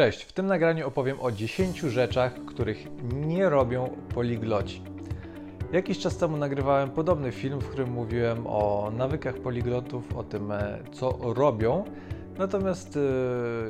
Cześć, w tym nagraniu opowiem o 10 rzeczach, których nie robią poligloci. Jakiś czas temu nagrywałem podobny film, w którym mówiłem o nawykach poliglotów, o tym, e, co robią. Natomiast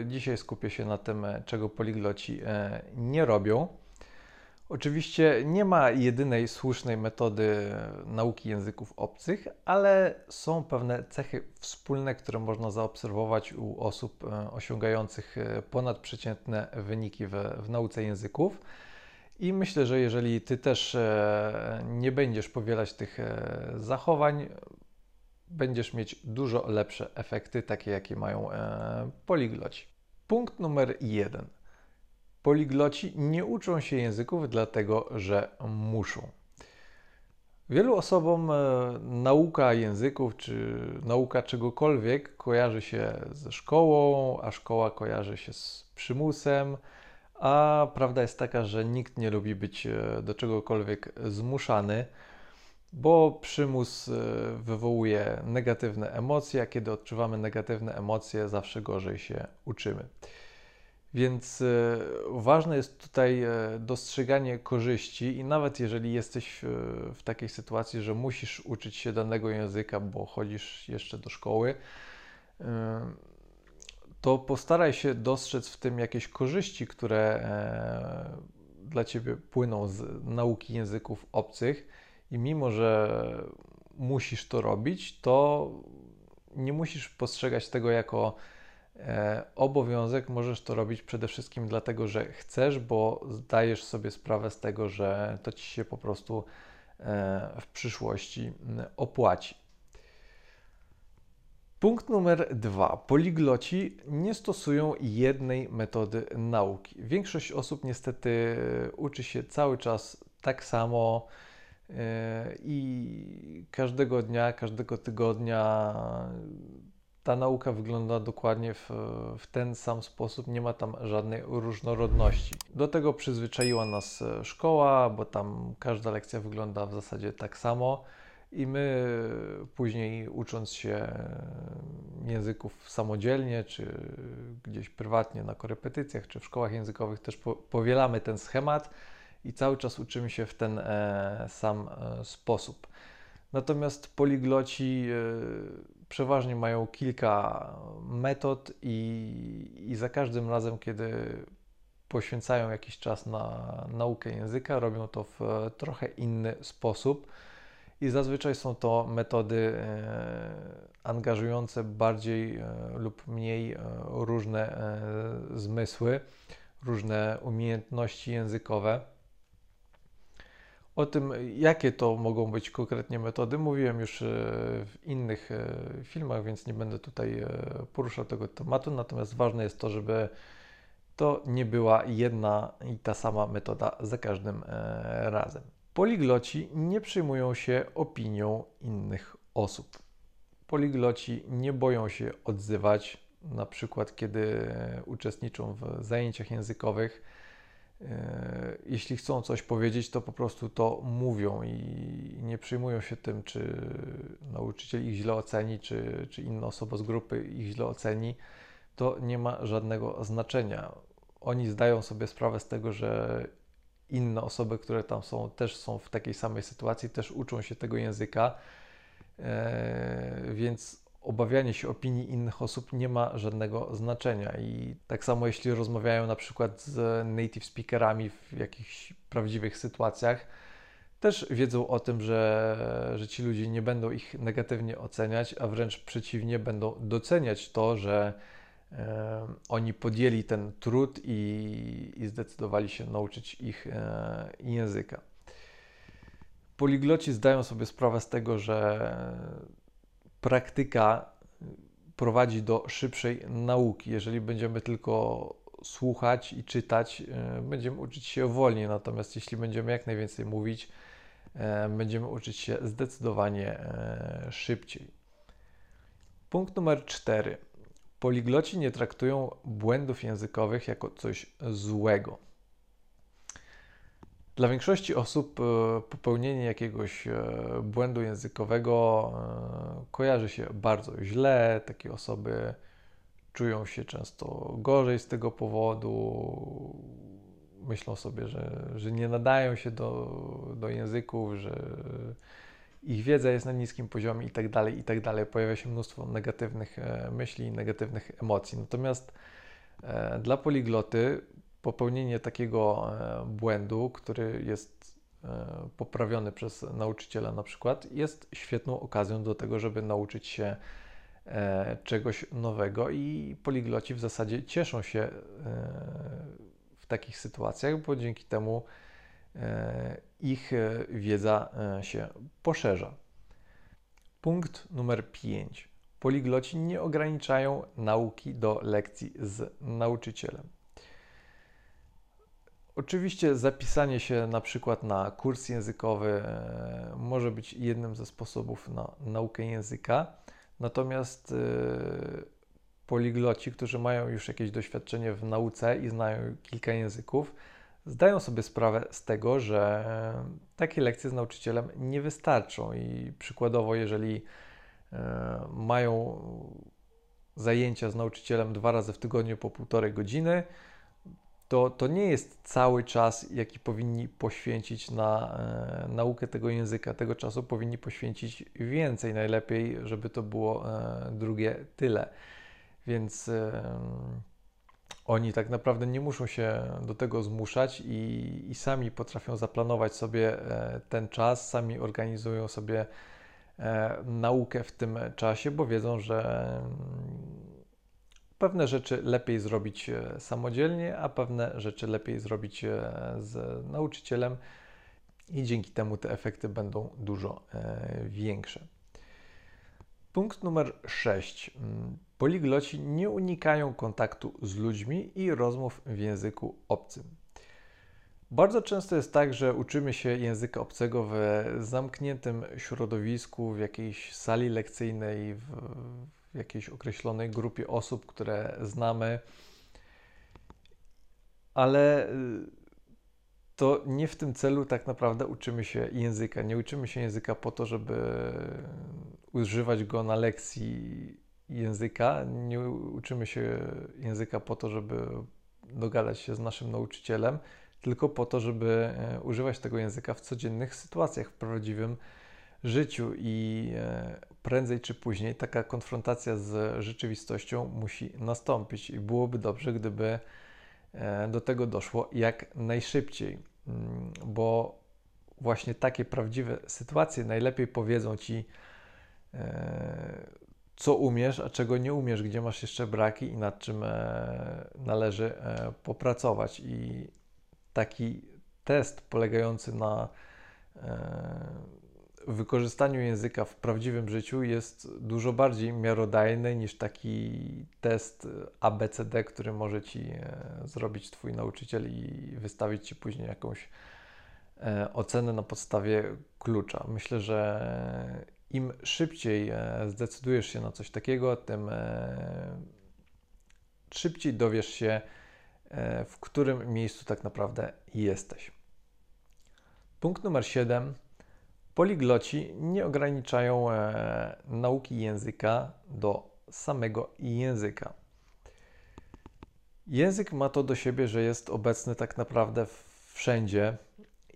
e, dzisiaj skupię się na tym, e, czego poligloci nie robią. Oczywiście nie ma jedynej słusznej metody nauki języków obcych, ale są pewne cechy wspólne, które można zaobserwować u osób e, osiągających e, ponadprzeciętne wyniki w, w nauce języków. I myślę, że jeżeli Ty też e, nie będziesz powielać tych zachowań, będziesz mieć dużo lepsze efekty, takie jakie mają poligloci. Punkt numer jeden Poligloci nie uczą się języków dlatego, że muszą. Wielu osobom e, nauka języków czy nauka czegokolwiek kojarzy się ze szkołą, a szkoła kojarzy się z przymusem, a prawda jest taka, że nikt nie lubi być e, do czegokolwiek zmuszany, bo przymus e, wywołuje negatywne emocje, a kiedy odczuwamy negatywne emocje, zawsze gorzej się uczymy. Więc e, ważne jest tutaj e, dostrzeganie korzyści, i nawet jeżeli jesteś w takiej sytuacji, że musisz uczyć się danego języka, bo chodzisz jeszcze do szkoły, e, to postaraj się dostrzec w tym jakieś korzyści, które dla ciebie płyną z nauki języków obcych, i mimo że musisz to robić, to nie musisz postrzegać tego jako E, obowiązek możesz to robić przede wszystkim dlatego, że chcesz, bo zdajesz sobie sprawę z tego, że to ci się po prostu e, w przyszłości opłaci. Punkt numer dwa. Poligloci nie stosują jednej metody nauki. Większość osób niestety uczy się cały czas tak samo e, i każdego dnia, każdego tygodnia ta nauka wygląda dokładnie w, w, ten sam sposób, nie ma tam żadnej różnorodności. Do tego przyzwyczaiła nas e, szkoła, bo tam każda lekcja wygląda w zasadzie tak samo i my później ucząc się e, języków samodzielnie, czy gdzieś prywatnie na korepetycjach, czy w szkołach językowych też po, powielamy ten schemat i cały czas uczymy się w ten e, sam sposób. Natomiast poligloci przeważnie mają kilka metod i, i za każdym razem, kiedy poświęcają jakiś czas na naukę języka, robią to w trochę inny sposób. I zazwyczaj są to metody e, angażujące bardziej e, lub mniej e, różne zmysły, różne umiejętności językowe. O tym, jakie to mogą być konkretnie metody, mówiłem już e, w innych e, filmach, więc nie będę tutaj e, poruszał tego tematu. Natomiast ważne jest to, żeby to nie była jedna i ta sama metoda za każdym razem. Poligloci nie przyjmują się opinią innych osób. Poligloci nie boją się odzywać, na przykład kiedy uczestniczą w zajęciach językowych jeśli chcą coś powiedzieć, to po prostu to mówią i nie przejmują się tym, czy nauczyciel ich źle oceni, czy, czy inna osoba z grupy ich źle oceni. To nie ma żadnego znaczenia. Oni zdają sobie sprawę z tego, że inne osoby, które tam są, też są w takiej samej sytuacji, też uczą się tego języka, e, więc obawianie się opinii innych osób nie ma żadnego znaczenia. I tak samo jeśli rozmawiają na przykład z native speakerami w jakichś prawdziwych sytuacjach, też wiedzą o tym, że, że ci ludzie nie będą ich negatywnie oceniać, a wręcz przeciwnie, będą doceniać to, że e, oni podjęli ten trud i, i zdecydowali się nauczyć ich e, języka. Poligloci zdają sobie sprawę z tego, że praktyka prowadzi do szybszej nauki. Jeżeli będziemy tylko słuchać i czytać, e, będziemy uczyć się wolniej, natomiast jeśli będziemy jak najwięcej mówić, e, będziemy uczyć się zdecydowanie szybciej. Punkt numer cztery. Poligloci nie traktują błędów językowych jako coś złego. Dla większości osób e, popełnienie jakiegoś e, błędu językowego e, kojarzy się bardzo źle. Takie osoby czują się często gorzej z tego powodu, myślą sobie, że, że nie nadają się do, do języków, że ich wiedza jest na niskim poziomie i tak dalej, i tak. Pojawia się mnóstwo negatywnych myśli, negatywnych emocji. Natomiast dla poligloty popełnienie takiego e, błędu, który jest poprawiony przez nauczyciela na przykład, jest świetną okazją do tego, żeby nauczyć się czegoś nowego i poligloci w zasadzie cieszą się w takich sytuacjach, bo dzięki temu e, ich e, wiedza e, się poszerza. Punkt numer 5. Poligloci nie ograniczają nauki do lekcji z nauczycielem. Oczywiście zapisanie się na przykład na kurs językowy może być jednym ze sposobów na naukę języka, natomiast poligloci, którzy mają już jakieś doświadczenie w nauce i znają kilka języków, zdają sobie sprawę z tego, że takie lekcje z nauczycielem nie wystarczą. I przykładowo, jeżeli e, mają zajęcia z nauczycielem dwa razy w tygodniu po półtorej godziny, to, to nie jest cały czas, jaki powinni poświęcić na e, naukę tego języka. Tego czasu powinni poświęcić więcej, najlepiej, żeby to było e, drugie tyle. Więc oni tak naprawdę nie muszą się do tego zmuszać i, i sami potrafią zaplanować sobie e, ten czas, sami organizują sobie e, naukę w tym czasie, bo wiedzą, że pewne rzeczy lepiej zrobić e, samodzielnie, a pewne rzeczy lepiej zrobić z nauczycielem i dzięki temu te efekty będą dużo większe. Punkt numer 6. Poligloci nie unikają kontaktu z ludźmi i rozmów w języku obcym. Bardzo często jest tak, że uczymy się języka obcego w zamkniętym środowisku, w jakiejś sali lekcyjnej, w, jakiejś określonej grupie osób, które znamy, ale y, to nie w tym celu tak naprawdę uczymy się języka. Nie uczymy się języka po to, żeby używać go na lekcji języka. Nie uczymy się języka po to, żeby dogadać się z naszym nauczycielem, tylko po to, żeby e, używać tego języka w codziennych sytuacjach, w prawdziwym życiu i e, prędzej czy później taka konfrontacja z rzeczywistością musi nastąpić i byłoby dobrze, gdyby e, do tego doszło jak najszybciej, mm, bo właśnie takie prawdziwe sytuacje najlepiej powiedzą Ci, co umiesz, a czego nie umiesz, gdzie masz jeszcze braki i nad czym e, należy e, popracować. I taki test polegający na e, wykorzystaniu języka w prawdziwym życiu jest dużo bardziej miarodajny niż taki test ABCD, który może ci zrobić Twój nauczyciel i wystawić Ci później jakąś ocenę na podstawie klucza. Myślę, że im szybciej e, zdecydujesz się na coś takiego, tym e, szybciej dowiesz się, e, w którym miejscu tak naprawdę jesteś. Punkt numer 7. Poligloci nie ograniczają nauki języka do samego języka. Język ma to do siebie, że jest obecny tak naprawdę wszędzie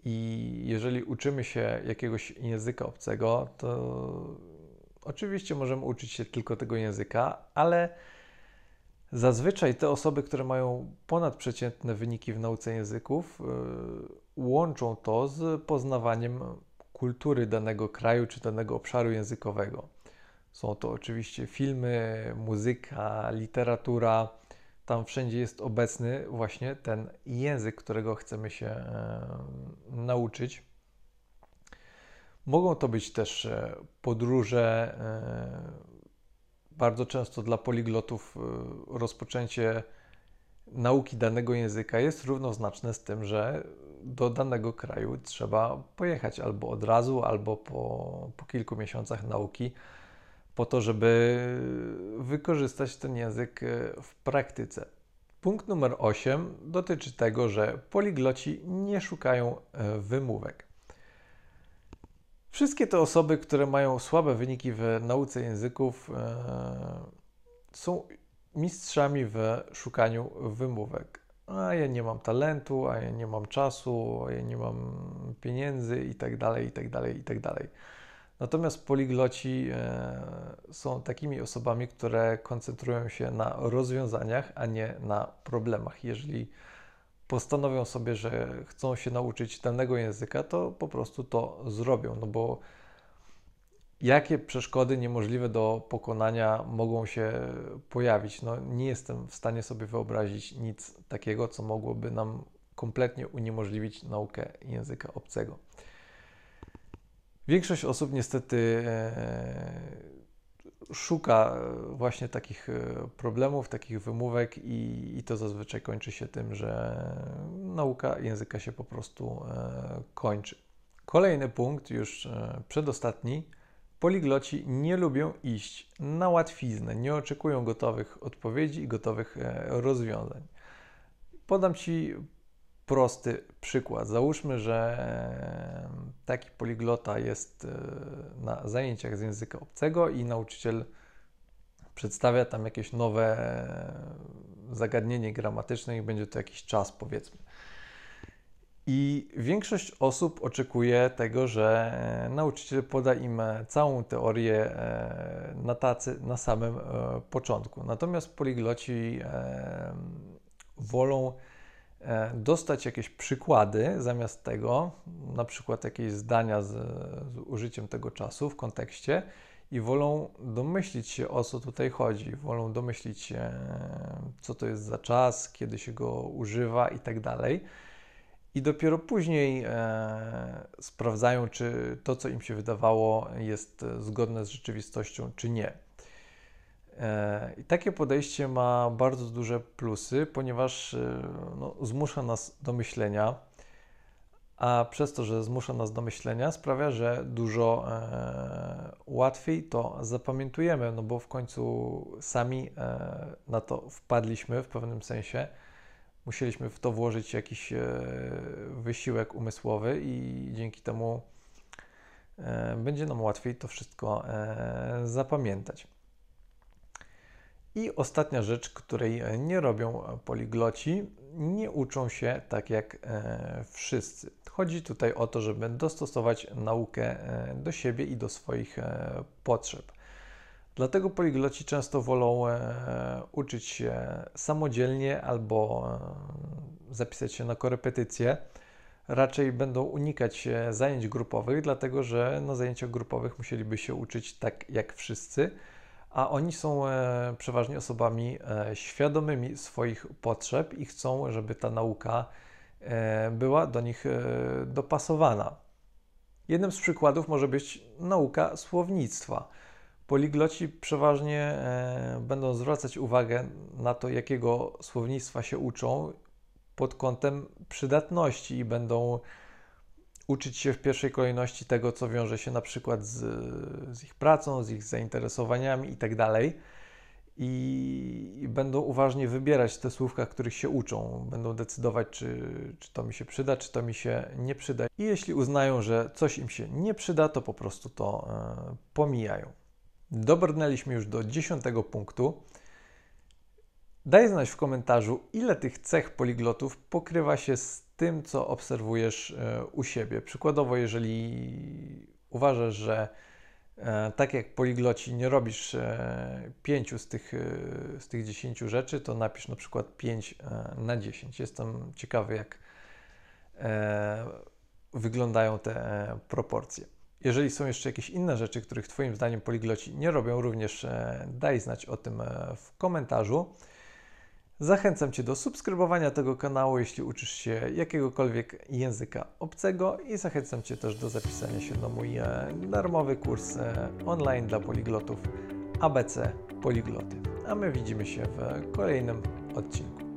i jeżeli uczymy się jakiegoś języka obcego, to oczywiście możemy uczyć się tylko tego języka, ale zazwyczaj te osoby, które mają ponadprzeciętne wyniki w nauce języków, yy, łączą to z poznawaniem kultury danego kraju czy danego obszaru językowego. Są to oczywiście filmy, muzyka, literatura tam wszędzie jest obecny właśnie ten język, którego chcemy się e, nauczyć. Mogą to być też e, podróże. E, bardzo często dla poliglotów rozpoczęcie nauki danego języka jest równoznaczne z tym, że do danego kraju trzeba pojechać albo od razu, albo po, po kilku miesiącach nauki po to, żeby wykorzystać ten język e, w praktyce. Punkt numer 8 dotyczy tego, że poligloci nie szukają e, wymówek. Wszystkie te osoby, które mają słabe wyniki w nauce języków, e, są mistrzami w szukaniu wymówek. A ja nie mam talentu, a ja nie mam czasu, a ja nie mam pieniędzy i tak dalej, i tak dalej, i tak dalej. Natomiast poligloci e, są takimi osobami, które koncentrują się na rozwiązaniach, a nie na problemach. Jeżeli postanowią sobie, że chcą się nauczyć danego języka, to po prostu to zrobią, no bo jakie przeszkody niemożliwe do pokonania mogą się pojawić? No, nie jestem w stanie sobie wyobrazić nic takiego, co mogłoby nam kompletnie uniemożliwić naukę języka obcego. Większość osób niestety e, szuka właśnie takich e, problemów, takich wymówek, i, i, to zazwyczaj kończy się tym, że nauka języka się po prostu e, kończy. Kolejny punkt, już przedostatni. Poligloci nie lubią iść na łatwiznę, nie oczekują gotowych odpowiedzi i gotowych rozwiązań. Podam Ci prosty przykład. Załóżmy, że taki poliglota jest e, na zajęciach z języka obcego i nauczyciel przedstawia tam jakieś nowe e, zagadnienie gramatyczne i będzie to jakiś czas, powiedzmy. I większość osób oczekuje tego, że e, nauczyciel poda im całą teorię na tacy na samym początku. Natomiast poligloci wolą E, dostać jakieś przykłady zamiast tego, na przykład jakieś zdania z, z, użyciem tego czasu w kontekście i wolą domyślić się o co tutaj chodzi, wolą domyślić się co to jest za czas, kiedy się go używa i tak dalej. I dopiero później e, sprawdzają, czy to, co im się wydawało, jest zgodne z rzeczywistością, czy nie. E, I takie podejście ma bardzo duże plusy, ponieważ e, no, zmusza nas do myślenia, a przez to, że zmusza nas do myślenia, sprawia, że dużo e, łatwiej to zapamiętujemy, no bo w końcu sami e, na to wpadliśmy w pewnym sensie. Musieliśmy w to włożyć jakiś e, wysiłek umysłowy i dzięki temu e, będzie nam łatwiej to wszystko zapamiętać. I ostatnia rzecz, której e, nie robią poligloci, nie uczą się tak jak e, wszyscy. Chodzi tutaj o to, żeby dostosować naukę e, do siebie i do swoich potrzeb. Dlatego poligloci często wolą uczyć się samodzielnie albo zapisać się na korepetycje. Raczej będą unikać zajęć grupowych, dlatego że na zajęciach grupowych musieliby się uczyć tak jak wszyscy a oni są e, przeważnie osobami e, świadomymi swoich potrzeb i chcą, żeby ta nauka e, była do nich dopasowana. Jednym z przykładów może być nauka słownictwa. Poligloci przeważnie będą zwracać uwagę na to, jakiego słownictwa się uczą pod kątem przydatności i będą uczyć się w pierwszej kolejności tego, co wiąże się na przykład z, z ich pracą, z ich zainteresowaniami itd. Tak I będą uważnie wybierać te słówka, których się uczą. Będą decydować, czy, czy to mi się przyda, czy to mi się nie przyda. I jeśli uznają, że coś im się nie przyda, to po prostu to e, pomijają. Dobrnęliśmy już do dziesiątego punktu. Daj znać w komentarzu, ile tych cech poliglotów pokrywa się z tym, co obserwujesz e, u siebie. Przykładowo, jeżeli uważasz, że e, tak jak poligloci nie robisz e, pięciu z tych, z tych dziesięciu rzeczy, to napisz na przykład 5 na 10. Jestem ciekawy, jak wyglądają te proporcje. Jeżeli są jeszcze jakieś inne rzeczy, których Twoim zdaniem poligloci nie robią, również daj znać o tym w komentarzu. Zachęcam Cię do subskrybowania tego kanału, jeśli uczysz się jakiegokolwiek języka obcego i zachęcam Cię też do zapisania się na mój e, darmowy kurs e, online dla poliglotów ABC Poligloty. A my widzimy się w kolejnym odcinku.